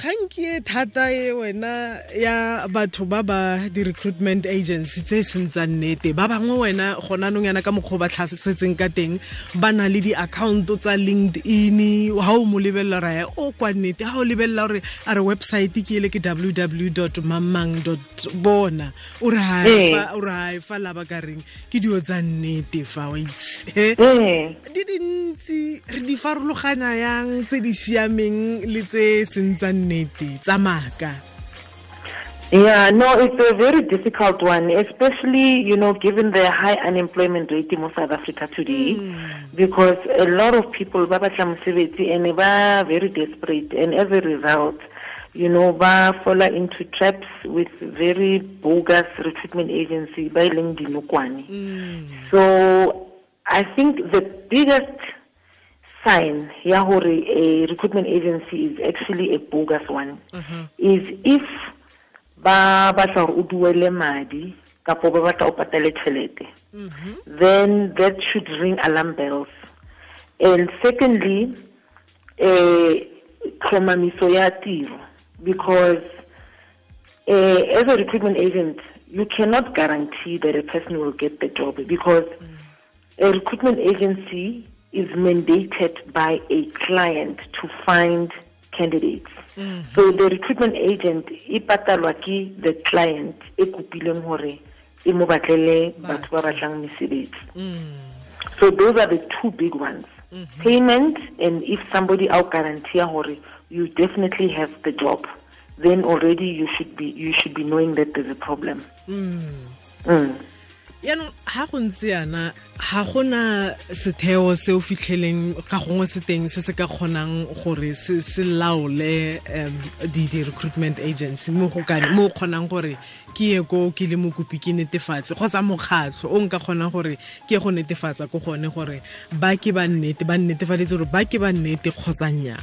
kgang ke e thata e wena ya batho ba ba di-recruitment agency tse e seng tsa nnete. Ba bangwe wena gona nong yana ka mokgwa o ba tlhasetseng ka teng ba na le di-accounto tsa linked in ga o mo lebelela ra ya o kwa nnete. Ga o lebelela gore a re website ke ele ke www mamang bona. O re e fa laba ka reng? Ke dio tsa nnete fa wa itse. Di dintsi re di farologanya yang tse di siameng le tse seng tsa nnete nnete tsa maka Yeah, no, it's a very difficult one, especially, you know, given the high unemployment rate in South Africa today, mm. because a lot of people, Baba Mosebetsi, and they are very desperate, and as a result, you know, ba fall into traps with very bogus recruitment agency by Dinukwane. Mm. So I think the biggest sign ya hore a recruitment agency is actually a bogus one uh -huh. is if ba batla hore o duele madi kapo ba batla o patale tšhelete then that should ring alarm bells and secondly eh tlhomamiso ya tiro because uh, as a recruitment agent you cannot guarantee that a person will get the job because mm. a recruitment agency is mandated by a client to find candidates. Mm. So the recruitment agent e patalwa ke the client e kopileng hore e mo batlele batho ba batlang mesebetsi. So those are the two big ones. Mm -hmm. Payment and if somebody out guarantee hore you definitely have the job, then already you should be you should be knowing that there's a problem. Mm. Yaanong ga go ntse yana ga gona setheo se o fitlheleng ka gongwe se teng se se ka kgonang gore se laole um di-recruitment agency. Mo go kgonang gore ke ye ko ke le mokopi ke netefatse kgotsa mokgatlho o nka kgonang gore ke go netefatsa ko gone gore ba ke ba nnete ba nnetefaletse gore ba ke ba nnete kgotsa nnyaa?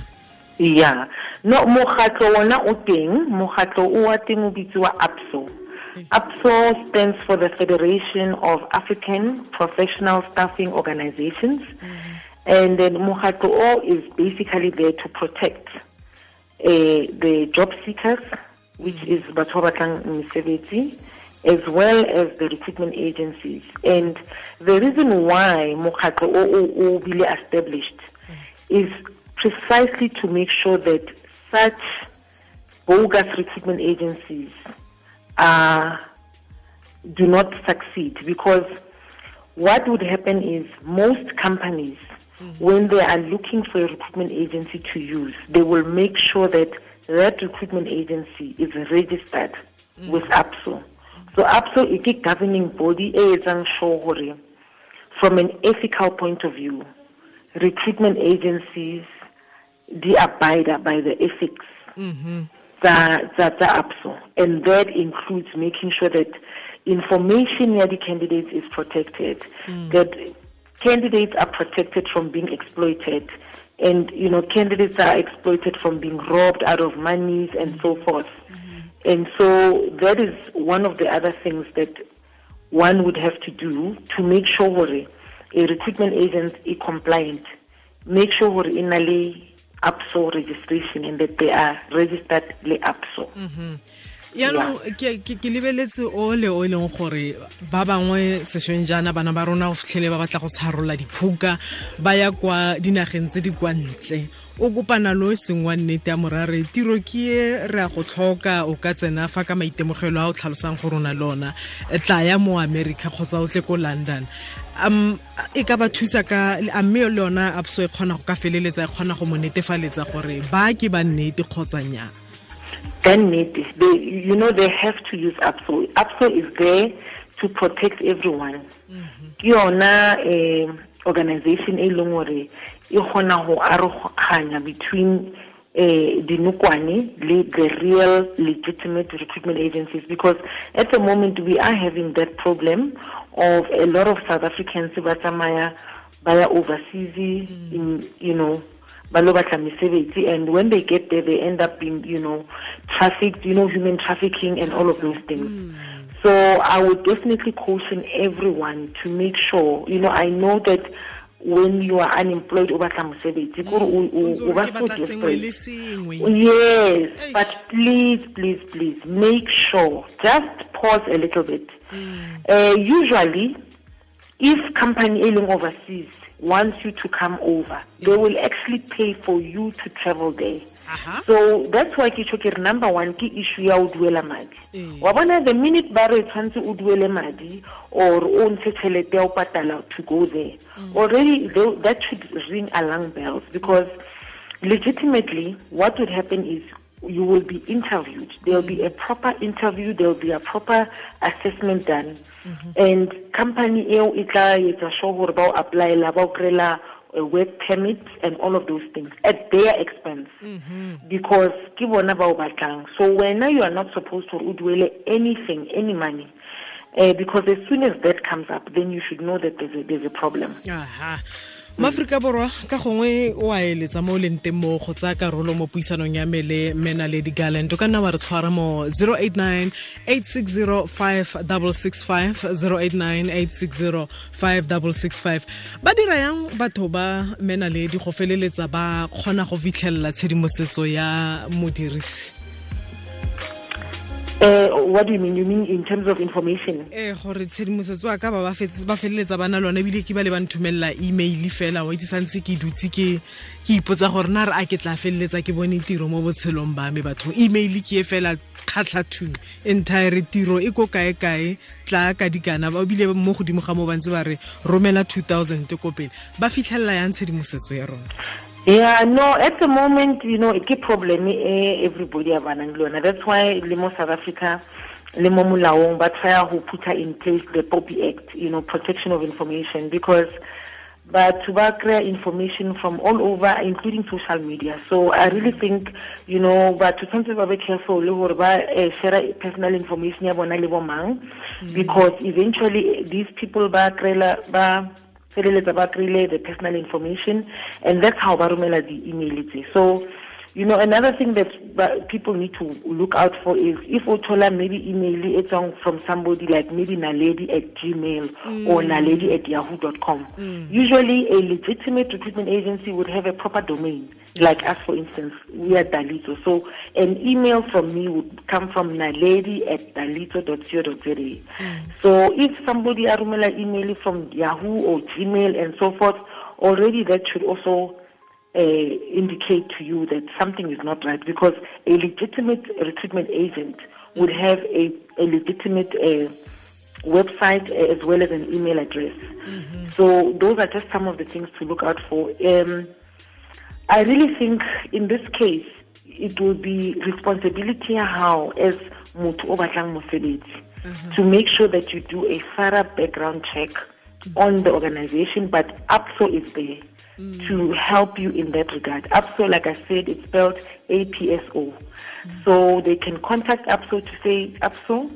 Ya no mokgatlho ona o teng mokgatlho o wa teng o bitsiwa apso APSO stands for the Federation of African Professional Staffing Organizations. Mm-hmm. And then Muhato is basically there to protect uh, the job seekers, which is Batobatang Miseveti, as well as the recruitment agencies. And the reason why Muhato will be established is precisely to make sure that such bogus recruitment agencies uh, do not succeed because what would happen is most companies mm -hmm. when they are looking for a recruitment agency to use they will make sure that that recruitment agency is registered mm -hmm. with APSO so APSO is a governing body from an ethical point of view recruitment agencies they abide by the ethics mm -hmm tsa tsa APSO and that includes making sure that information near the candidates is protected mm. that candidates are protected from being exploited and you know candidates are exploited from being robbed out of monies and so forth mm. and so that is one of the other things that one would have to do to make sure a recruitment agent is compliant make sure in APSO registration and that they are registered APSO. Mm -hmm. Yaanong ke lebeletse o le o e leng gore ba bangwe sešweng jaana bana ba rona go fitlhele ba batla go tsharola diphuka ba ya kwa dinageng tse di kwa ntle. O kopana lo seng wa nnete ya morare tiro ke e re a go tlhoka o ka tsena fa ka maitemogelo a o tlhalosang gore o na le ona. Tla ya mo america kgotsa o tle ko london. Um e ka ba thusa ka a mme le yona apso e kgona go ka feleletsa e kgona go mo netefaletsa gore ba ke ba nnete kgotsa nnyaa then need this. They, you know, they have to use APSO. APSO is there to protect everyone. Ke yona eh organization e leng gore e kgona go aroganya between uh, dinokwane le the real legitimate recruitment agencies because at the moment we are having that problem of a lot of South Africans ba tsamaya ba overseas in you know balo batla mesebetsi and when they get there they end up being you know trafficked you know human trafficking and all of those things mm. So I would definitely caution everyone to make sure, you know, I know that when you are unemployed o batla mosebetsi kore o- o Ntse o o ba so batla sengwe le desperate Yes, but please, please, please make sure. Just pause a little bit. Uh, usually, if company ailing overseas wants you to come over, they will actually pay for you to travel there. aha So that's why ke tjho ke number one ke issue ya o duela madi. Wa bona the minute ba re o duele madi or o ntshe ya ho patala to go there. Mm. Already tho- that should ring alarm bells because legitimately what would happen is you will be interviewed. There will be a proper interview, there will be a proper assessment done. Mm-hmm. And company eo e tla etsa sure hore ba o applyela ba o a work permit and all of those things at their expense. Mm-hmm. Because ke bona ba o batlang so wena you are not supposed to o duele anything any money. Uh, because as soon as that comes up then you should know that there's a, there's a problem. Aha maaforika borwa ka gongwe o a eletsa mo o leng teng mo go tsaya karolo mo puisanong ya me le mena lady garland. O ka nna wa re tshwara mo 089 860 5665 089 860 5665 ba dira yang batho ba mena lady go feleletsa ba kgona go fitlhelela tshedimosetso ya modirisi uh, what do you mean? You mean in terms of information? Eh gore tshedimosetso a ka ba ba feleletsa ba na lona ebile ke ba le ba nthomelela email fela. Wa itse santse ke dutse ke ke ipotsa gore na re a ke tla feleletsa ke bone tiro mo botshelong ba me. Batho email ke e fela kgatlha two entire tiro e ko kae kae tla ka dikana. Ba bile mo godimo ga mo ba ntse ba re romela 2000 ko pele. Ba fitlhelela yang tshedimosetso ya rona Yeah, no, at the moment, you know, ke problem eh, everybody abanang le yona. That's why le mo South Africa, le mo molaong, ba try to put in place the POPI Act, you know, protection of information, because batho ba kry information from all over, including social media. So I really think, you know, batho tshwanetse ba be careful le eh, share personal information ya bona le bo mang, because eventually these people ba kry-la ba feleletsa ba kry-ile the personal information and that's how ba romela di-email tse. So you know another thing that people need to look out for is if o thola maybe email tswang from somebody like maybe naledi at gmail or mm. naledi at yahoo.com mm. usually a legitimate recruitment agency would have a proper domain like us for instance we are Dalitso so an email from me would come from naledi at dalitso.co.za mm. so if somebody arumela email from yahoo or gmail and so forth already that should also uh, indicate to you that something is not right because a legitimate recruitment agent would have a, a legitimate uh, website as well as an email address. So those are just some of the things to look out for. Um, I really think in this case it will be responsibility how as motho o batlang mosebetsi to make sure that you do a thorough background check on the organization, but APSO is there to help you in that regard. APSO, like I said, it's spelled APSO. So they can contact APSO to say, APSO,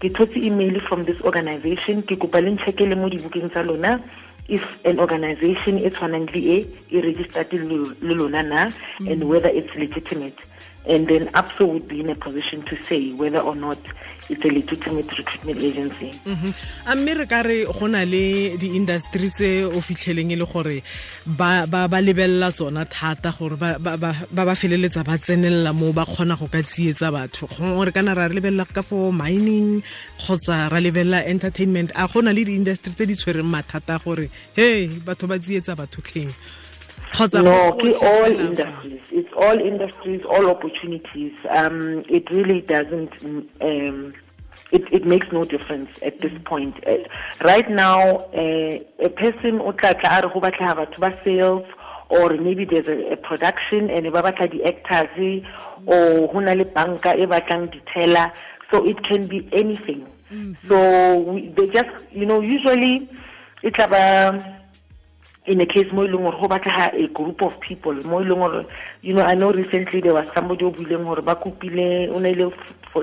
ke thotse email from this organization ke kopa le ncheckele mo dibukeng tsa lona if an organization e tshwanang le e e registered le le lona na and mm. whether it's legitimate and then APSO would be in a position to say whether or not it's a legitimate recruitment agency. Mhm. mme re ka re go na le di-industry tse o fitlheleng e le gore ba lebelela tsona thata gore ba ba feleletsa ba tsenelela mo ba kgona go ka tsietsa batho gore kana ra lebelela ka for mining kgotsa ra lebelela entertainment a go na le di-industry tse di tshwereng mathata gore hey batho ba tsietsa batho tlheng No, go- go it's all industries. It's all industries, all opportunities. Um, it really doesn't. Um, it, it makes no difference at this point. Uh, right now, uh, a person o tla tla a re go batho ba sales or maybe there's a, a production and ba batla di-actors or ho na le banka e batlang di-teller. So it can be anything. So we, they just, you know, usually tla ba in a case mo e leng gore go batlega a group of people mo e leng gore you know i know recently there was somebody o buileng gore ba kopile o na ile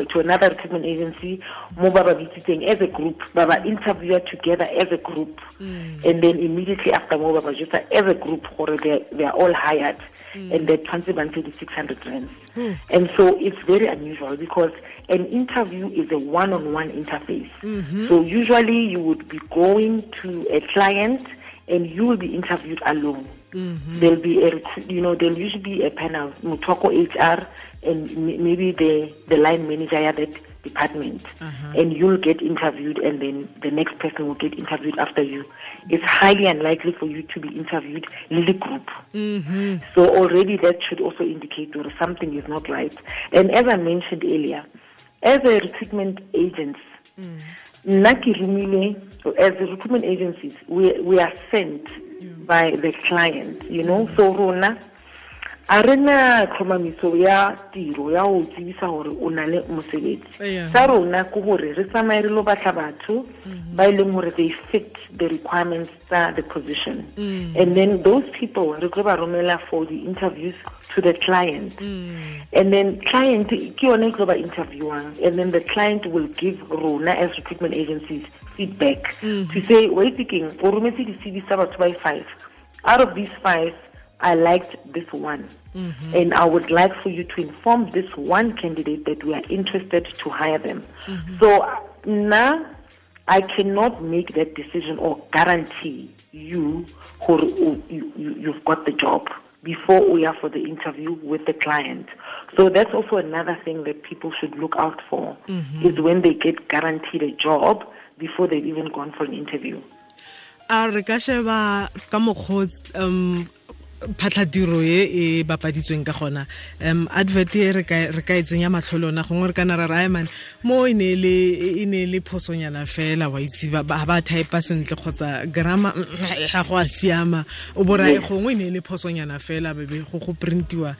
to another recruitment agency mo ba ba bitsitseng as a group ba ba interviewer together as a group. Mm. And then immediately after mo ba ba jwetsa as a group gore they, they are all hired mm. and they tshwanetse ba di-six hundred rands hmm. and so it's very unusual because an interview is a one-on-one interface. Mm-hmm. So usually you would be going to a client and you will be interviewed alone. Mm-hmm. There'll be a, you know, there'll usually be a panel, Mutoko HR and maybe the, the line manager at that department. Uh-huh. And you'll get interviewed and then the next person will get interviewed after you. It's highly unlikely for you to be interviewed in the group. Mm-hmm. So already that should also indicate that something is not right. And as I mentioned earlier, as a recruitment agent, nna ke romile as a recruitment agencies we, we are sent by the client you know. So rona a re na tlhomamiso ya tiro ya go tsebisa gore o na le mosebetsi. Sa rona ke gore re tsamaye re lo batla batho mm-hmm. ba e leng gore they fit the requirements tsa the position. Mm. And then those people re tlo ba romela for the interviews to the client. Mm. And then client ke yone e tlo ba interviewang. And then the client will give rona as recruitment agencies feedback mm-hmm. to say wait thinking o rometse di-cv tsa batho ba five. Out of these five I liked this one. And I would like for you to inform this one candidate that we are interested to hire them. So uh, now I cannot make that decision or guarantee you who you, you, you've got the job before we are for the interview with the client. So that's also another thing that people should look out for is when they get guaranteed a job before they've even gone for an interview. a re ka sheba ka mokgwa um phatlhatiro e e bapaditsweng ka gona. Um advert e re ka e tsenya matlho le ona gongwe re kana ra raya mane. Mo e e e ne e le phosonyana fela wa itse ba ba type sentle kgotsa grama ga go a siama. O borae gongwe e ne e le phosonyana fela bebe go go printiwa.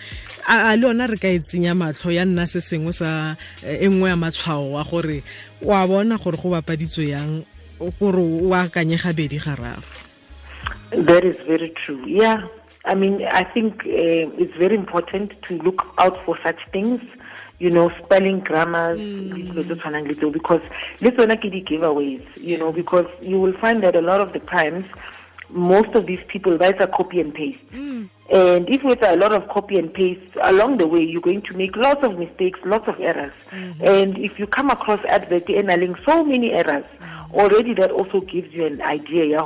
A le ona re ka e tsenya matlho ya nna se sengwe sa e nngwe ya matshwao wa gore wa bona gore go bapaditswe yang gore o akanyega bedi gararo. That is very true. Yeah. I mean, I think uh, it's very important to look out for such things, you know, spelling grammars, mm. tshwanang because le tsona ke di-giveaways, you know, because you will find that a lot of the times, most of these people, that's a copy and paste. Mm. And if it's a lot of copy and paste, along the way, you're going to make lots of mistakes, lots of errors. Mm-hmm. And if you come across advert enabling so many errors, mm. already that also gives you an idea, yeah,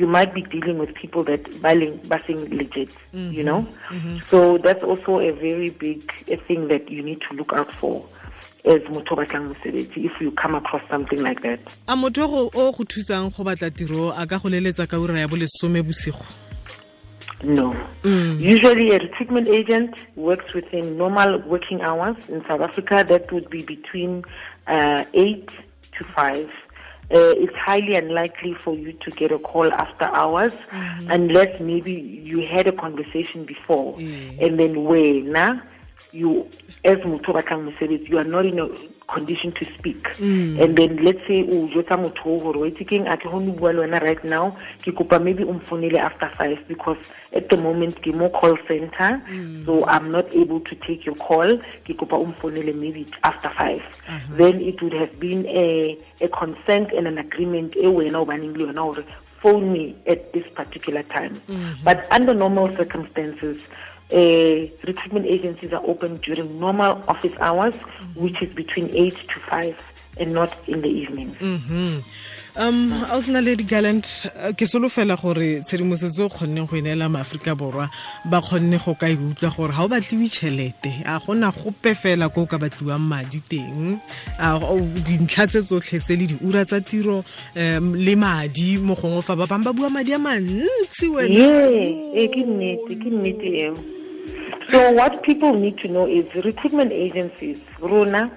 you might be dealing with people that buying busing legit, mm-hmm. you know. Mm-hmm. So that's also a very big a thing that you need to look out for as motho o batlang mosebetsi if you come across something like that. a motho o go thusang go batla tiro a ka go leletsa ka ura ya bolesome bosigo No. Mm. Usually, a recruitment agent works within normal working hours. In South Africa, that would be between uh, 8 to 5. Uh, it's highly unlikely for you to get a call after hours unless maybe you had a conversation before. Yeah. And then when now you, as motho o batlang mosebetsi, you are not in a condition to speak. Mm. And then let's say o jwetsa motho o gore wait keng? A go no bua le wena right now? Ke kopa maybe o mfonele after five because at the moment ke mo call center mm. so I'm not able to take your call. Ke kopa o mfonele maybe after 5 uh-huh. then it would have been a, a consent and an agreement e wena o baneng le yona gore phone me at this particular time. Mm-hmm. But under normal circumstances uh, recruitment agencies are open during normal office hours, which is between 8 to 5 and not in the evening. um a o sena le di-gallant eh, ke solofela gore tshedimosetso o kgonneng go e neela maaforika borwa ba kgonne go ka e utlwa gore ga o batliwe tšhelete a gona gope fela ko o ka batliwang madi teng dintlha tse tsotlhe tse le diura tsa tiro um le madi mo gongwe fa ba bangwe ba bua madi a mantsi wena Yeah, eh, ke nnete, ke nnete eo. So what people need to know is recruitment agencies, Rona,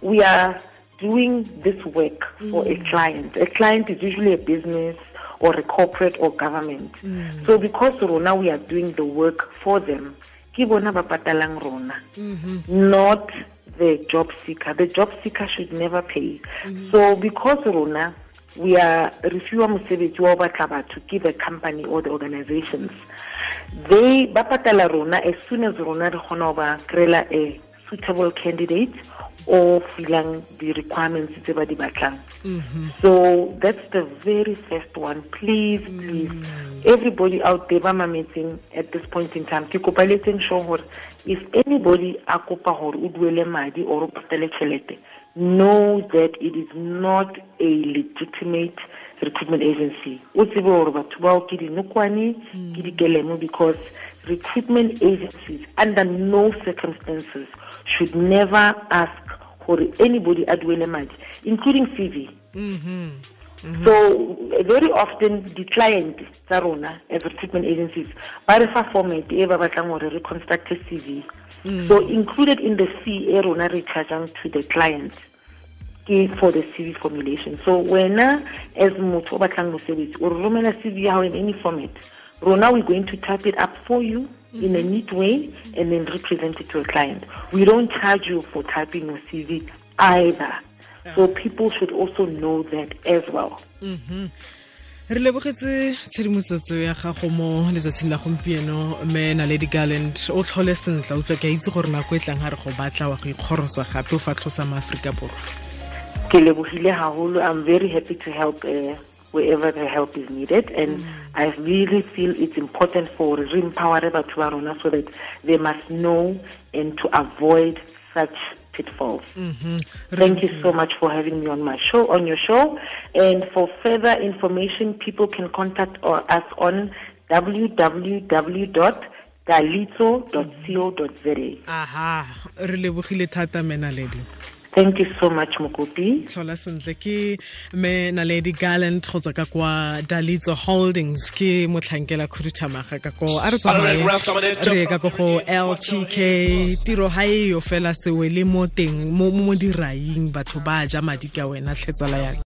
we are doing this work for a mm. client. A client is usually a business or a corporate or government. Mm. So because Rona, we are doing the work for them, ke bona ba patalang Rona, mm-hmm. not the job seeker. The job seeker should never pay. Mm-hmm. So because Rona, we are refiwa mosebetsi wa ho batla batho ke the company or the organizations they ba patala rona as soon as rona re kgona ho ba kry-ela a suitable candidate or filang the requirements tse ba di batlang. Mm-hmm. So that's the very first one. Please please. Mm. Everybody out there ba mametseng at this point in time ke kopa sure gore if anybody a kopa gore o duele madi or o patele tšhelete know that it is not a legitimate recruitment agency. O tsebe gore batho bao ke dinokwane ke dikelemo because recruitment agencies under no circumstances should never ask gore anybody a duele madi including cv mm-hmm. mm-hmm. so very often di-client tsa rona as recruitment agencies ba re fa format e ba batlang gore re construct a cv mm. so included in the fee e rona re chargeang to the client ke for the cv formulation. So wena as motho o batlang mosebetsi o re romela cv ya in any format rona we're going to type it up for you in a neat way and then represent it to a client. We don't charge you for typing your cv either. So people should also know that as well. Re lebogetse tshedimosetso ya gago mo letsatsing la gompieno mme naledi garland. O tlhole sentle utlwa ke a itse gore nako e tlang ga re go batla wa go ikgorosa gape o fa tlhosa maaforika borwa ke lebogile haholo i'm very happy to help uh, wherever the help is needed and mm. i really feel it's important for re empowere batho ba rona so that they must know and to avoid such pitfalls. Mm -hmm. Thank you so much for having me on my show, on your show. And for further information, people can contact us on www. www.dalitso.co.za. Aha, re lebogile thata menaledi. Thank you so much Mokopi. Tlhola sentle ke me Naledi Garland go tswa ka kwa Dalitso Holdings ke motlhankela khuduthamaga ka ko a re tsamaye ka ko go LTK tiro ga e yo fela sewe le mo teng mo diraing batho ba ja madi ka wena tlhetsala ya